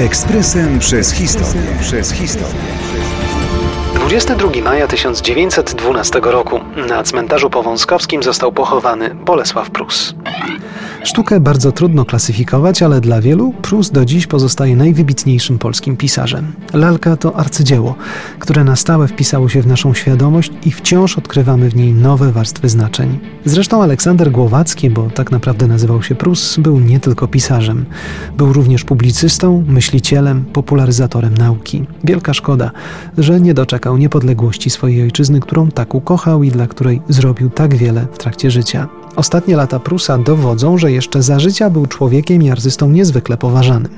Ekspresem przez historię. Przez historię. 22 maja 1912 roku na cmentarzu powązkowskim został pochowany Bolesław Prus. Sztukę bardzo trudno klasyfikować, ale dla wielu Prus do dziś pozostaje najwybitniejszym polskim pisarzem. Lalka to arcydzieło, które na stałe wpisało się w naszą świadomość i wciąż odkrywamy w niej nowe warstwy znaczeń. Zresztą Aleksander Głowacki, bo tak naprawdę nazywał się Prus, był nie tylko pisarzem. Był również publicystą, myślicielem, popularyzatorem nauki. Wielka szkoda, że nie doczekał niepodległości swojej ojczyzny, którą tak ukochał i dla której zrobił tak wiele w trakcie życia. Ostatnie lata Prusa dowodzą, że jeszcze za życia był człowiekiem i niezwykle poważanym.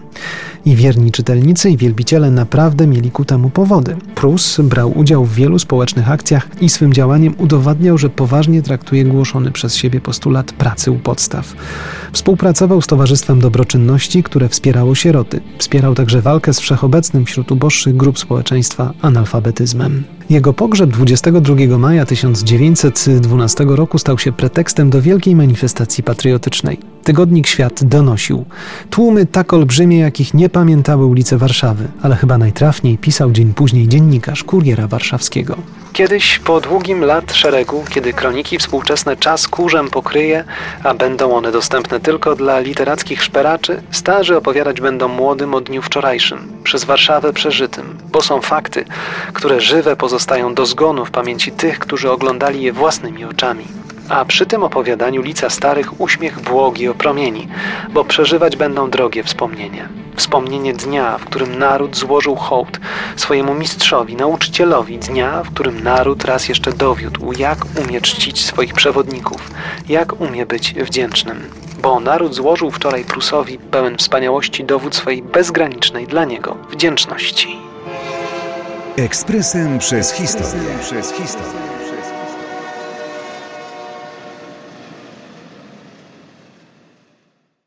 I wierni czytelnicy i wielbiciele naprawdę mieli ku temu powody. Prus brał udział w wielu społecznych akcjach i swym działaniem udowadniał, że poważnie traktuje głoszony przez siebie postulat pracy u podstaw. Współpracował z Towarzystwem Dobroczynności, które wspierało sieroty. Wspierał także walkę z wszechobecnym wśród uboższych grup społeczeństwa analfabetyzmem. Jego pogrzeb 22 maja 1912 roku stał się pretekstem do wielkiej manifestacji patriotycznej. Tygodnik Świat donosił. Tłumy tak olbrzymie, jakich nie pamiętały ulice Warszawy, ale chyba najtrafniej pisał dzień później dziennikarz Kuriera Warszawskiego. Kiedyś po długim lat szeregu, kiedy kroniki współczesne czas kurzem pokryje, a będą one dostępne tylko dla literackich szperaczy, starzy opowiadać będą młodym o dniu wczorajszym, przez Warszawę przeżytym, bo są fakty, które żywe pozostają do zgonu w pamięci tych, którzy oglądali je własnymi oczami a przy tym opowiadaniu lica starych uśmiech błogi opromieni, bo przeżywać będą drogie wspomnienia. Wspomnienie dnia, w którym naród złożył hołd swojemu mistrzowi, nauczycielowi, dnia, w którym naród raz jeszcze dowiódł, jak umie czcić swoich przewodników, jak umie być wdzięcznym. Bo naród złożył wczoraj Prusowi pełen wspaniałości dowód swojej bezgranicznej dla niego wdzięczności. Ekspresem przez historię. Przez historię.